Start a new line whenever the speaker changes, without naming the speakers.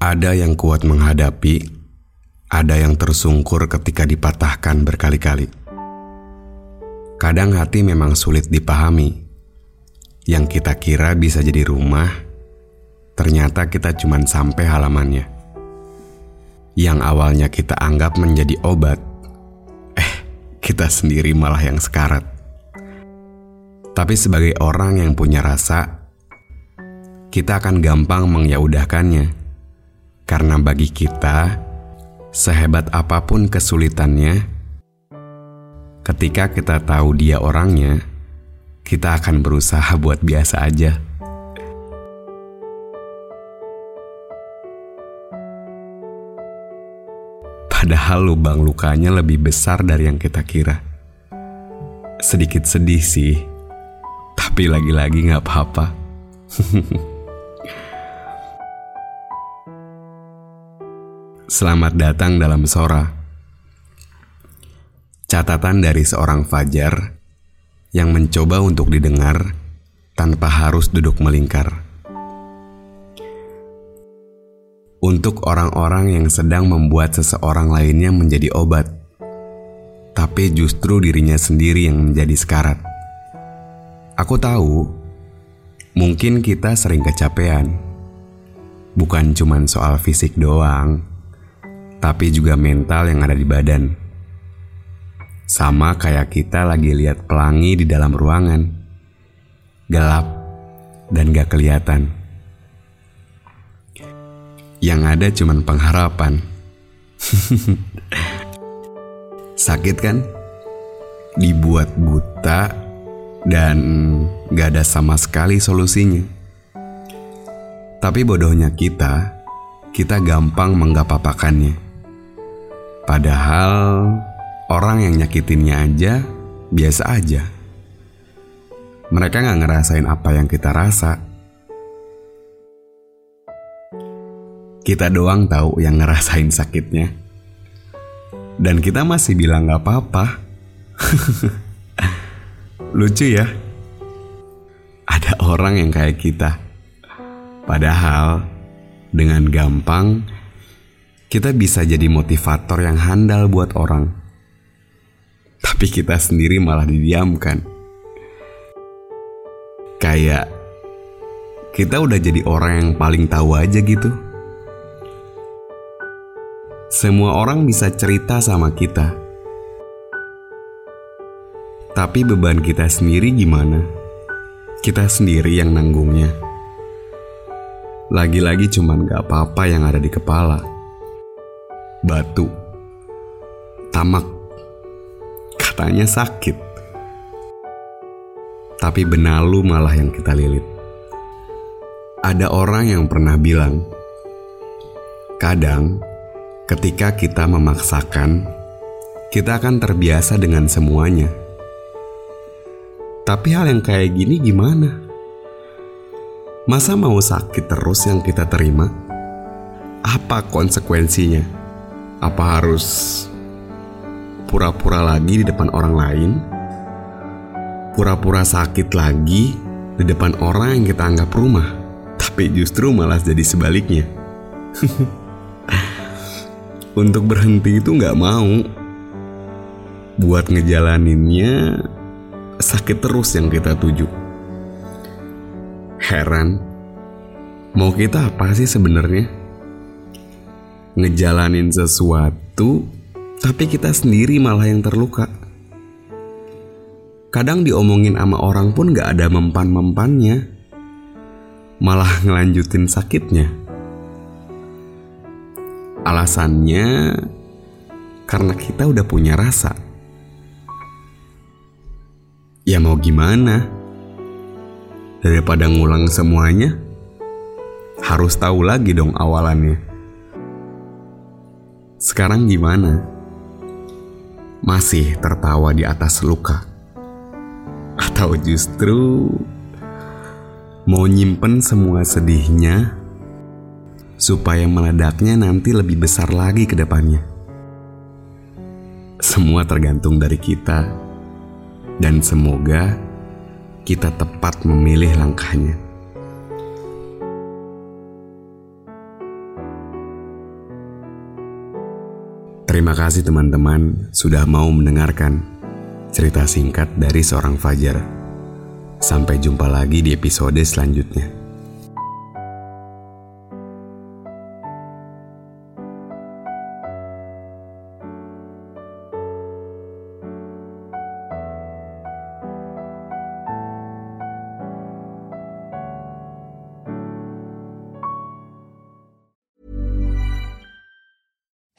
Ada yang kuat menghadapi, ada yang tersungkur ketika dipatahkan berkali-kali. Kadang hati memang sulit dipahami. Yang kita kira bisa jadi rumah, ternyata kita cuma sampai halamannya. Yang awalnya kita anggap menjadi obat, eh, kita sendiri malah yang sekarat. Tapi sebagai orang yang punya rasa, kita akan gampang menyaudahkannya. Karena bagi kita, sehebat apa pun kesulitannya, ketika kita tahu dia orangnya, kita akan berusaha buat biasa aja. Padahal lubang lukanya lebih besar dari yang kita kira. Sedikit sedih sih, tapi lagi-lagi gak apa-apa. Selamat datang dalam Sora. Catatan dari seorang Fajar yang mencoba untuk didengar tanpa harus duduk melingkar. Untuk orang-orang yang sedang membuat seseorang lainnya menjadi obat, tapi justru dirinya sendiri yang menjadi sekarat. Aku tahu, mungkin kita sering kecapean. Bukan cuma soal fisik doang, tapi juga mental yang ada di badan. Sama kayak kita lagi lihat pelangi di dalam ruangan. Gelap dan gak kelihatan. Yang ada cuman pengharapan. Sakit kan? Dibuat buta dan gak ada sama sekali solusinya. Tapi bodohnya kita, kita gampang menggapapakannya. Padahal orang yang nyakitinnya aja biasa aja. Mereka gak ngerasain apa yang kita rasa. Kita doang tahu yang ngerasain sakitnya. Dan kita masih bilang gak apa-apa. Lucu ya. Ada orang yang kayak kita. Padahal dengan gampang kita bisa jadi motivator yang handal buat orang. Tapi kita sendiri malah didiamkan. Kayak kita udah jadi orang yang paling tahu aja gitu. Semua orang bisa cerita sama kita. Tapi beban kita sendiri gimana? Kita sendiri yang nanggungnya. Lagi-lagi cuman gak apa-apa yang ada di kepala. Batu. Tamak. Katanya sakit. Tapi benalu malah yang kita lilit. Ada orang yang pernah bilang, kadang ketika kita memaksakan, kita akan terbiasa dengan semuanya. Tapi hal yang kayak gini gimana? Masa mau sakit terus yang kita terima? Apa konsekuensinya? Apa harus pura-pura lagi di depan orang lain? Pura-pura sakit lagi di depan orang yang kita anggap rumah, tapi justru malah jadi sebaliknya. Untuk berhenti itu nggak mau. Buat ngejalaninnya sakit terus yang kita tuju. Heran, mau kita apa sih sebenarnya? Ngejalanin sesuatu, tapi kita sendiri malah yang terluka. Kadang diomongin sama orang pun gak ada mempan-mempannya, malah ngelanjutin sakitnya. Alasannya karena kita udah punya rasa. Ya mau gimana? Daripada ngulang semuanya, Harus tahu lagi dong awalannya. Sekarang gimana? Masih tertawa di atas luka? Atau justru mau nyimpen semua sedihnya supaya meledaknya nanti lebih besar lagi ke depannya? Semua tergantung dari kita, dan semoga kita tepat memilih langkahnya. Terima kasih teman-teman sudah mau mendengarkan cerita singkat dari seorang Fajar. Sampai jumpa lagi di episode selanjutnya.